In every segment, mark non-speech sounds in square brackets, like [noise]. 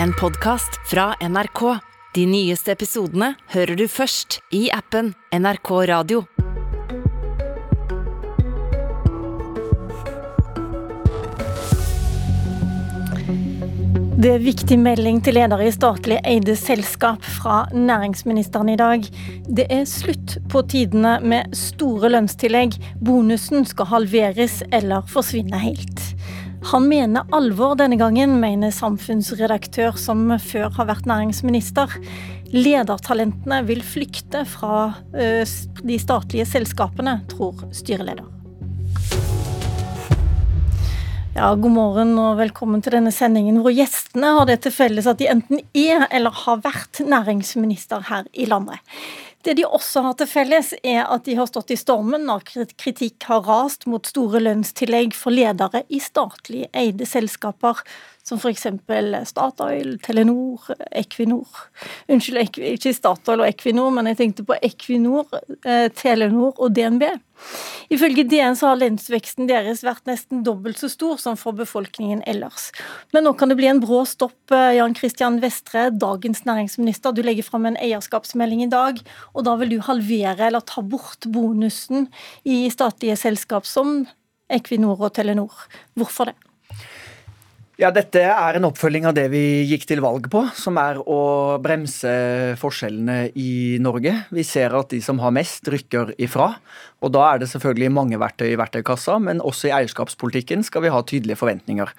en podkast fra NRK. De nyeste episodene hører du først i appen NRK Radio. Det er viktig melding til ledere i statlig eide selskap fra næringsministeren i dag. Det er slutt på tidene med store lønnstillegg. Bonusen skal halveres eller forsvinne helt. Han mener alvor denne gangen, mener samfunnsredaktør som før har vært næringsminister. Ledertalentene vil flykte fra de statlige selskapene, tror styreleder. Ja, God morgen og velkommen til denne sendingen hvor gjestene har det til felles at de enten er eller har vært næringsminister her i landet. Det de også har til felles, er at de har stått i stormen når kritikk har rast mot store lønnstillegg for ledere i statlig eide selskaper, som f.eks. Statoil, Telenor, Equinor. Unnskyld, ikke Statoil og Equinor, men jeg tenkte på Equinor, Telenor og DNB. Ifølge DN så har lønnsveksten deres vært nesten dobbelt så stor som for befolkningen ellers. Men nå kan det bli en brå stopp. Jan Christian Vestre, dagens næringsminister, du legger fram en eierskapsmelding i dag, og da vil du halvere eller ta bort bonusen i statlige selskap som Equinor og Telenor. Hvorfor det? Ja, Dette er en oppfølging av det vi gikk til valg på, som er å bremse forskjellene i Norge. Vi ser at de som har mest, rykker ifra. Og Da er det selvfølgelig mange verktøy i verktøykassa, men også i eierskapspolitikken skal vi ha tydelige forventninger.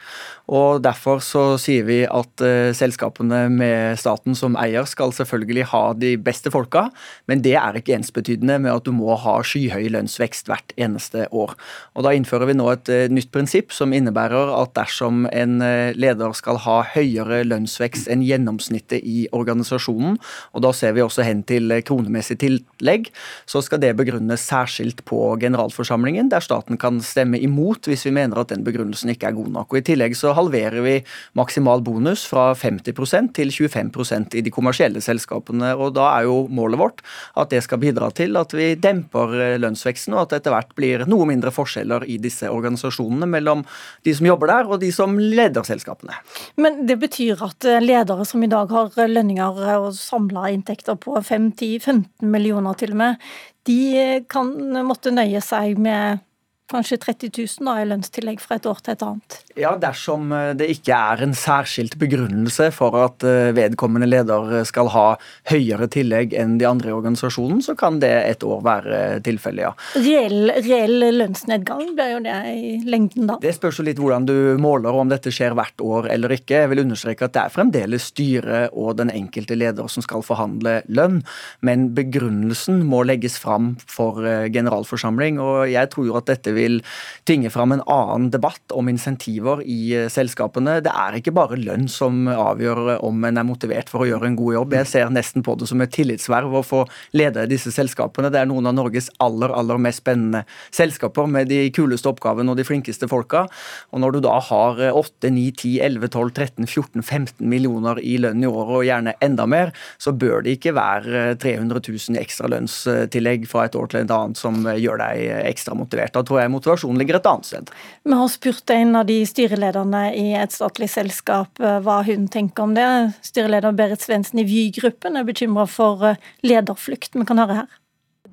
Og Derfor så sier vi at uh, selskapene med staten som eier skal selvfølgelig ha de beste folka, men det er ikke ensbetydende med at du må ha skyhøy lønnsvekst hvert eneste år. Og Da innfører vi nå et uh, nytt prinsipp som innebærer at dersom en uh, leder skal ha høyere lønnsvekst enn gjennomsnittet i organisasjonen, og da ser vi også hen til kronemessig tillegg, så skal det begrunnes særskilt på generalforsamlingen, der staten kan stemme imot hvis vi mener at den begrunnelsen ikke er god nok. Og I tillegg så halverer vi maksimal bonus fra 50% til 25% i de kommersielle selskapene. og Da er jo målet vårt at det skal bidra til at vi demper lønnsveksten, og at det etter hvert blir noe mindre forskjeller i disse organisasjonene mellom de som jobber der og de som leder selskapene. Men det betyr at ledere som i dag har lønninger og samla inntekter på 5-10-15 millioner til og med, de kan måtte nøye seg med kanskje 30 000 da, i lønnstillegg fra et år til et annet. Ja, dersom det ikke er en særskilt begrunnelse for at vedkommende leder skal ha høyere tillegg enn de andre i organisasjonen, så kan det et år være tilfellet, ja. Reell, reell lønnsnedgang blir jo det i lengden da? Det spørs jo litt hvordan du måler, om dette skjer hvert år eller ikke. Jeg vil understreke at det er fremdeles styret og den enkelte leder som skal forhandle lønn, men begrunnelsen må legges fram for generalforsamling, og jeg tror jo at dette vil tvinge fram en annen debatt om insentiver i selskapene. Det er ikke bare lønn som avgjør om en er motivert for å gjøre en god jobb. Jeg ser nesten på det som et tillitsverv å få lede disse selskapene. Det er noen av Norges aller, aller mest spennende selskaper med de kuleste oppgavene og de flinkeste folka. Og når du da har 8, 9, 10, 11, 12, 13, 14, 15 millioner i lønn i året, og gjerne enda mer, så bør det ikke være 300 000 i ekstra lønnstillegg fra et år til et annet som gjør deg ekstra motivert. Da tror jeg motivasjonen ligger et annet sted. Vi har spurt en av de styrelederne i et statlig selskap hva hun tenker om det. Styreleder Berit Svendsen i Vy-gruppen er bekymra for lederflukt. Vi kan høre her.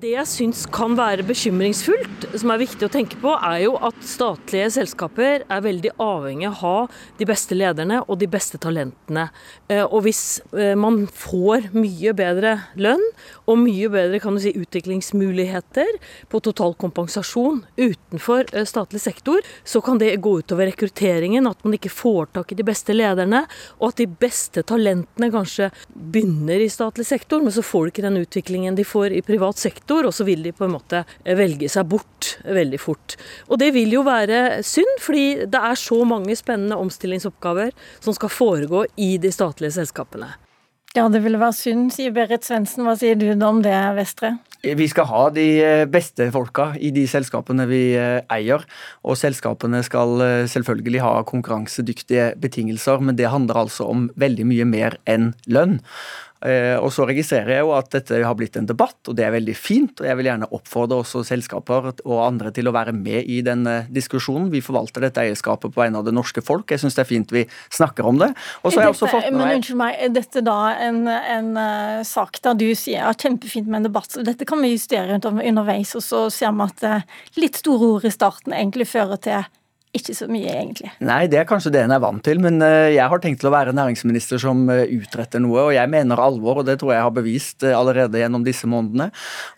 Det jeg syns kan være bekymringsfullt, som er viktig å tenke på, er jo at statlige selskaper er veldig avhengig av å ha de beste lederne og de beste talentene. Og hvis man får mye bedre lønn og mye bedre kan du si, utviklingsmuligheter på total kompensasjon utenfor statlig sektor, så kan det gå utover rekrutteringen, at man ikke får tak i de beste lederne, og at de beste talentene kanskje begynner i statlig sektor, men så får de ikke den utviklingen de får i privat sektor og så vil de på en måte velge seg bort veldig fort. Og det vil jo være synd, fordi det er så mange spennende omstillingsoppgaver som skal foregå i de statlige selskapene. Ja, det ville være synd, sier Berit Svendsen. Hva sier du om det, Vestre? Vi skal ha de beste folka i de selskapene vi eier. Og selskapene skal selvfølgelig ha konkurransedyktige betingelser, men det handler altså om veldig mye mer enn lønn. Eh, og så registrerer jeg jo at dette har blitt en debatt, og det er veldig fint. Og jeg vil gjerne oppfordre også selskaper og andre til å være med i den diskusjonen. Vi forvalter dette eierskapet på vegne av det norske folk. Jeg syns det er fint vi snakker om det. Og så har jeg også fått med Men unnskyld meg, er dette da en, en uh, sak der du sier at kjempefint med en debatt, dette kan vi justere underveis, og så ser vi at litt store ord i starten egentlig fører til ikke så mye, egentlig. Nei, det er kanskje det en er vant til, men eh, jeg har tenkt til å være næringsminister som eh, utretter noe, og jeg mener alvor, og det tror jeg har bevist eh, allerede gjennom disse månedene.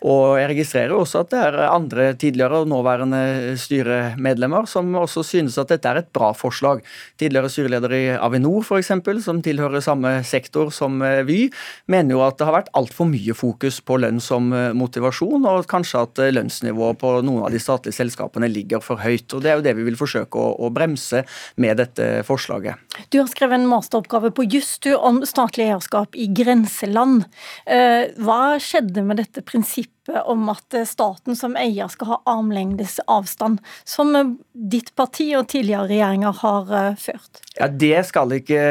Og jeg registrerer også at det er andre tidligere og nåværende styremedlemmer som også synes at dette er et bra forslag. Tidligere styreleder i Avinor, f.eks., som tilhører samme sektor som Vy, mener jo at det har vært altfor mye fokus på lønn som motivasjon, og kanskje at lønnsnivået på noen av de statlige selskapene ligger for høyt. og Det er jo det vi vil forsøke forsøke å, å bremse med dette forslaget. Du har skrevet en masteroppgave på juss om statlig eierskap i grenseland. Eh, hva skjedde med dette prinsippet om at staten som eier skal ha armlengdes avstand, som ditt parti og tidligere regjeringer har eh, ført? Ja, Det skal ikke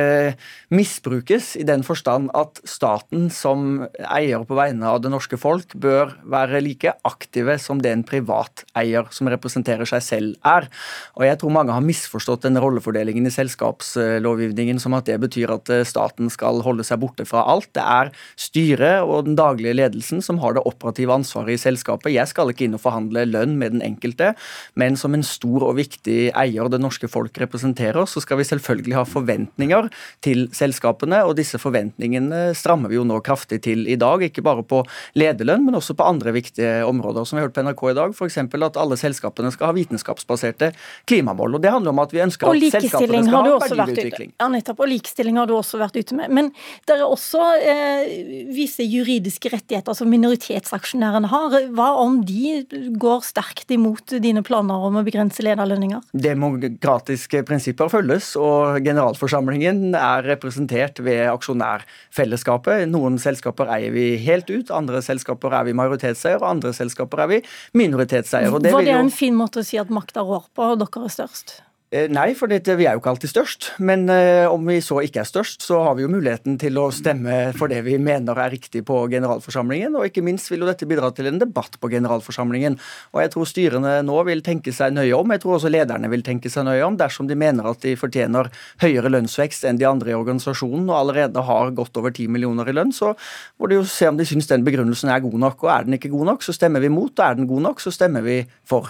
misbrukes i den forstand at staten som eier på vegne av det norske folk bør være like aktive som det en privat eier som representerer seg selv er. Og Jeg tror mange har misforstått den rollefordelingen i selskapslovgivningen som at det betyr at eh, staten skal holde seg borte fra alt. Det er styret og den daglige ledelsen som har det operative ansvaret ansvaret i selskapet. Jeg skal ikke inn og forhandle lønn med den enkelte, men som en stor og viktig eier det norske folk representerer, så skal vi selvfølgelig ha forventninger til selskapene, og disse forventningene strammer vi jo nå kraftig til i dag. Ikke bare på lederlønn, men også på andre viktige områder. Som vi har hørt på NRK i dag, f.eks. at alle selskapene skal ha vitenskapsbaserte klimamål. og Det handler om at vi ønsker at selskapene skal ha verdiutvikling. Ja, nettopp. Og likestilling har du også vært ute med. Men det er også eh, visse juridiske rettigheter som minoritetsaksjonærer aksjonærene har. Hva om de går sterkt imot dine planer om å begrense lederlønninger? Demokratiske prinsipper følges, og generalforsamlingen er representert ved aksjonærfellesskapet. Noen selskaper eier vi helt ut, andre selskaper er vi majoritetseier, og andre selskaper er vi minoritetseier. Var det en fin måte å si at makta rår på, og dere er størst? Eh, nei, for vi er jo ikke alltid størst. Men eh, om vi så ikke er størst, så har vi jo muligheten til å stemme for det vi mener er riktig på generalforsamlingen. Og ikke minst vil jo dette bidra til en debatt på generalforsamlingen. Og jeg tror styrene nå vil tenke seg nøye om. Jeg tror også lederne vil tenke seg nøye om dersom de mener at de fortjener høyere lønnsvekst enn de andre i organisasjonen og allerede har godt over 10 millioner i lønn, så må de jo se om de syns den begrunnelsen er god nok. Og er den ikke god nok, så stemmer vi mot. Og er den god nok, så stemmer vi for.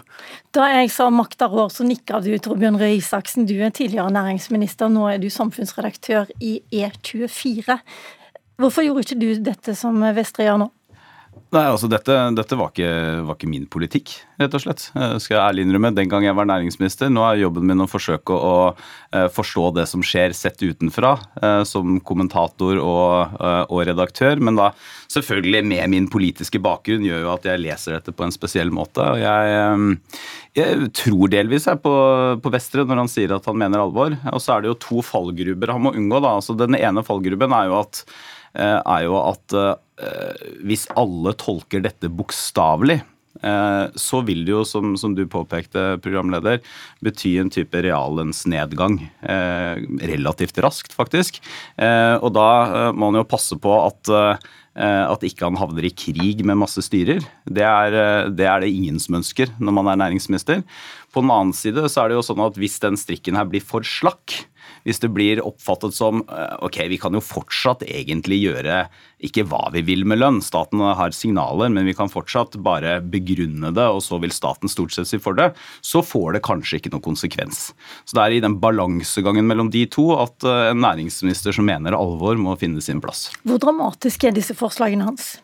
Da jeg sa makta rår, så nikker du, Torbjørn Røe Isaksen, du er tidligere næringsminister, nå er du samfunnsredaktør i E24. Hvorfor gjorde ikke du dette som Vestre gjør nå? Nei, altså dette, dette var, ikke, var, ikke, min politikk, rett og slett. Skal jeg ærlig innrømme. Den gang jeg var næringsminister. Nå er jobben min å forsøke å å forstå det som skjer sett utenfra, uh, som kommentator og, og, redaktør. Men da selvfølgelig med min politiske bakgrunn gjør jo at jeg leser dette på en spesiell måte. Og jeg, jeg tror delvis jeg på, på Vestre når han sier at han mener alvor. Og så er det jo to fallgruber han må unngå. da. Altså Den ene fallgruben er jo at Eh, er jo at eh, hvis alle tolker dette bokstavelig, eh, så vil det jo, som, som, du påpekte, programleder, bety en type reallønnsnedgang. Relativt raskt, faktisk. Og da må man jo passe på at at ikke han havner i krig med masse styrer. Det er, det er, det ingen som ønsker når man er næringsminister. På den annen side så er det jo sånn at hvis den strikken her blir for slakk, hvis det blir oppfattet som eh, ok, vi kan jo fortsatt egentlig gjøre ikke hva vi vil med lønn, staten har signaler, men vi kan fortsatt bare begrunne det, og så vil staten stort sett si for det, så får det kanskje ikke noen konsekvens. Så det er i den balansegangen mellom de to at eh, en næringsminister som mener alvor, må finne sin plass. Hvor dramatisk er disse forslagene hans?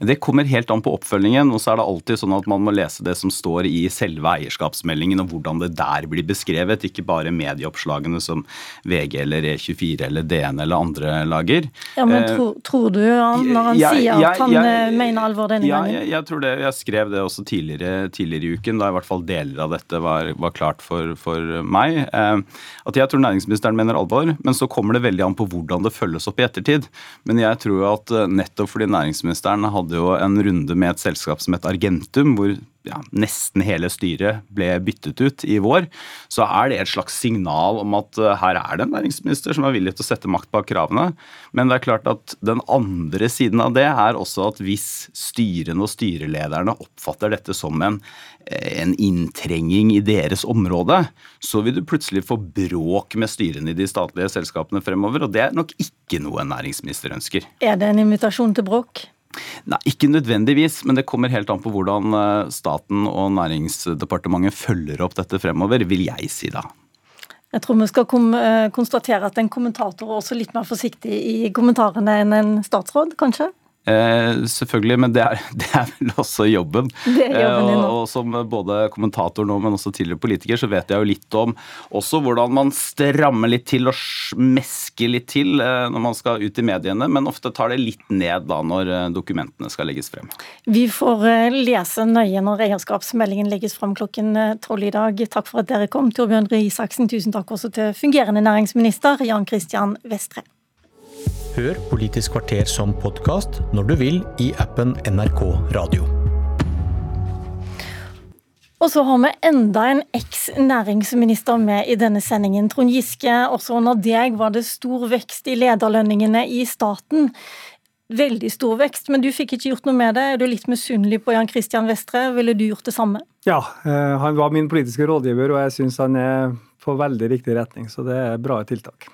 Det kommer helt an på oppfølgingen. og så er det alltid sånn at Man må lese det som står i selve eierskapsmeldingen, og hvordan det der blir beskrevet. Ikke bare medieoppslagene som VG eller E24 eller DN eller andre lager. Ja, men eh, tro, Tror du han, når han jeg, sier at han jeg, eh, mener alvor denne gangen? Jeg, jeg, tror det, jeg skrev det også tidligere, tidligere, i uken, da i hvert fall deler av dette var, var klart for, for meg. Eh, at jeg tror næringsministeren mener alvor, men så kommer det veldig an på hvordan det følges opp i ettertid. Men jeg tror at nettopp fordi næringsministeren hadde jo en runde med et selskap som het Argentum, hvor ja, nesten hele styret ble byttet ut i vår, så er det et slags signal om at uh, her er det en næringsminister som er villig til å sette makt bak kravene. Men det er klart at den andre siden av det er også at hvis styrene og styrelederne oppfatter dette som en, eh, en inntrenging i deres område, så vil du plutselig få bråk med styrene i de statlige selskapene fremover, og det er nok ikke noe en næringsminister ønsker. Er det en invitasjon til bråk? Nei, Ikke nødvendigvis, men det kommer helt an på hvordan eh, staten og Næringsdepartementet følger opp dette fremover, vil jeg si da. Jeg tror vi skal eh, konstatere at en kommentator er også litt mer forsiktig i kommentarene enn en statsråd, kanskje? Eh, selvfølgelig, men det er, [laughs] det er, vel også jobben. Det er jobben din eh, og, og, som både kommentator nå, men også tidligere politiker, så vet jeg jo litt om også hvordan man strammer litt til og mesker litt til eh, når man skal ut i mediene, men ofte tar det litt ned da når eh, dokumentene skal legges frem. Vi får eh, lese nøye når eierskapsmeldingen legges frem klokken eh, tolv i dag. Takk for at dere kom, Torbjørn Røe Isaksen. Tusen takk også til fungerende næringsminister Jan Christian Vestre. Hør Politisk kvarter som podkast når du vil i appen NRK Radio. Og så har vi enda en eks-næringsminister med i denne sendingen. Trond Giske, også under deg var det stor vekst i lederlønningene i staten. Veldig stor vekst, men du fikk ikke gjort noe med det. Er du litt misunnelig på Jan Christian Vestre? Ville du gjort det samme? Ja, eh, han var min politiske rådgiver, og jeg syns han er på veldig riktig retning, så det er bra tiltak.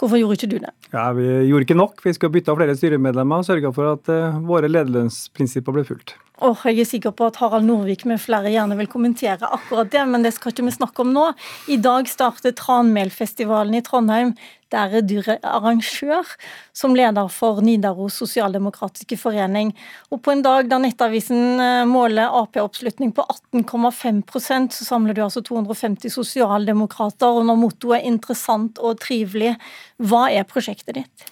Hvorfor gjorde ikke du det? Ja, Vi gjorde ikke nok. Vi skulle bytte av flere styremedlemmer og sørge for at uh, våre lederlønnsprinsipper ble fulgt. Oh, jeg er sikker på at Harald Norvik med flere gjerne vil kommentere akkurat det, men det skal ikke vi snakke om nå. I dag starter Tranmelfestivalen i Trondheim. Der er du arrangør, som leder for Nidaros sosialdemokratiske forening. Og på en dag da Nettavisen eh, måler Ap-oppslutning på 18,5% så samler du altså 250 sosialdemokrater, under mottoet er 'interessant og trivelig', hva er prosjektet ditt?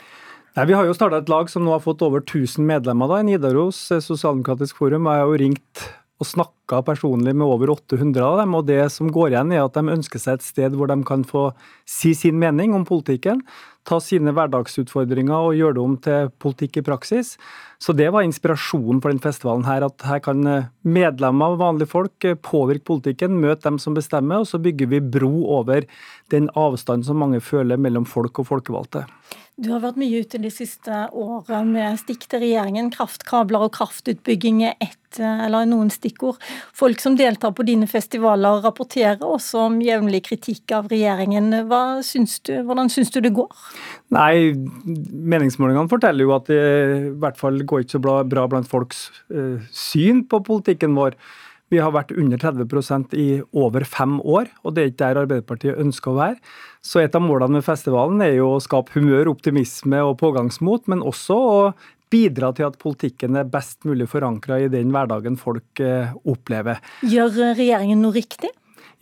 Nei, Vi har jo starta et lag som nå har fått over 1000 medlemmer da, i Nidaros eh, sosialdemokratisk forum. Jeg har jo ringt og snakka personlig med over 800 av dem, og det som går igjen er at de ønsker seg et sted hvor de kan få si sin mening om politikken, ta sine hverdagsutfordringer og gjøre det om til politikk i praksis. Så det var inspirasjonen for den festivalen her, at her kan eh, medlemmer og vanlige folk eh, påvirke politikken, møte dem som bestemmer, og så bygger vi bro over den avstanden som mange føler mellom folk og folkevalgte. Du har vært mye ute de siste årene med stikk til regjeringen. Kraftkabler og kraftutbygging er ett, eller noen stikkord. Folk som deltar på dine festivaler rapporterer også om jevnlig kritikk av regjeringen. Syns du, hvordan syns du det går? Nei, meningsmålingene forteller jo at det i hvert fall går ikke så bra blant folks uh, syn på politikken vår. Vi har vært under 30% i over fem år, og det er ikke der Arbeiderpartiet ønsker å være. Så et av målene med festivalen er jo å skape humør, optimisme og pågangsmot, men også å bidra til at politikken er best mulig forankra i den hverdagen folk eh, opplever. Gjør regjeringen noe riktig?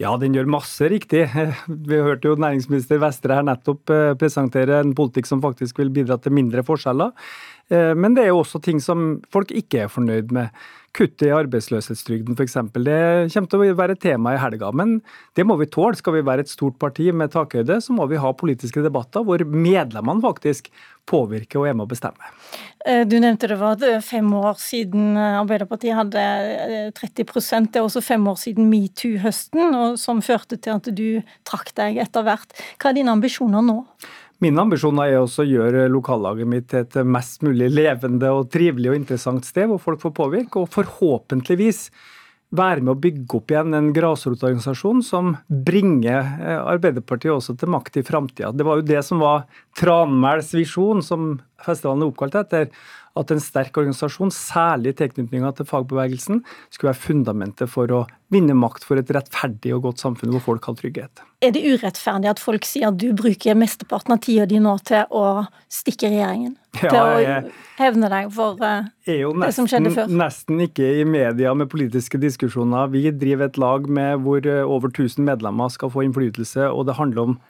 Ja, den gjør masse riktig. [laughs] Vi hørte jo næringsminister Vestre her nettopp eh, presentere en politikk som faktisk vil bidra til mindre forskjeller. Eh, men det er jo også ting som folk ikke er fornøyd med. Kuttet i arbeidsløshetstrygden f.eks. Det kommer til å være et tema i helga. Men det må vi tåle. Skal vi være et stort parti med takhøyde, så må vi ha politiske debatter hvor medlemmene faktisk påvirker og er med å bestemme. Eh, du nevnte det var fem år siden Arbeiderpartiet hadde 30 eh, Det er også fem år siden metoo-høsten, som førte til at du trakk deg etter hvert. Hva er dine ambisjoner nå? Mine ambisjon er også å gjøre lokallaget mitt til et mest mulig levende og trivelig og interessant sted, hvor folk får påvirke, og forhåpentligvis være med å bygge opp igjen en grasrotorganisasjon som bringer eh, Arbeiderpartiet også til makt i framtida. Det var jo det som var Tranmæls visjon, som festivalen er oppkalt etter at en sterk organisasjon, særlig tilknytninga til fagbevegelsen, skulle være fundamentet for å vinne makt for et rettferdig og godt samfunn hvor folk har trygghet. Er det urettferdig at folk sier at du bruker mesteparten av tida di nå til å stikke regjeringen? Ja, til å hevne deg for uh, det som skjedde før? Nesten ikke i media med politiske diskusjoner. Vi driver et lag med hvor eh, over 1000 medlemmer skal få innflytelse, og det handler om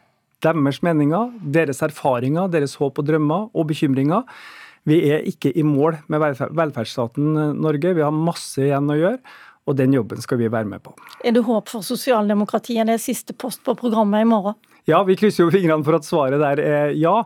deres meninger, deres erfaringer, deres håp og drømmer og bekymringer. Vi er ikke i mål med velferdsstaten eh, Norge. Vi har masse igjen å gjøre. Og den jobben skal vi være med på. Er det håp for sosialdemokratiet? Det er siste post på programmet i morgen. Ja, vi krysser jo fingrene for at svaret der er ja.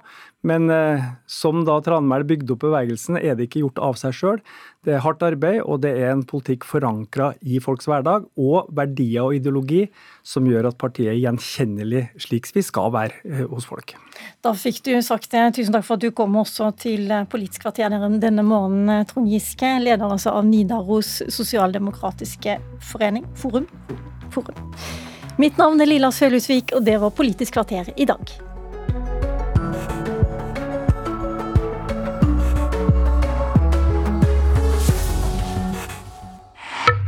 Men eh, som da Tranmæl bygde opp bevegelsen, er det ikke gjort av seg sjøl. Det er hardt arbeid, og det er en politikk forankra i folks hverdag, og verdier og ideologi som gjør at partiet er gjenkjennelig slik vi skal være eh, hos folk. Da fikk du sagt det. Tusen takk for at du kom også til eh, Politisk kvarter denne morgenen, eh, Trond Giske, leder altså av Nidaros sosialdemokratiske forening, forum. forum. Mitt navn er Lilla Sølhusvik, og det var Politisk kvarter i dag.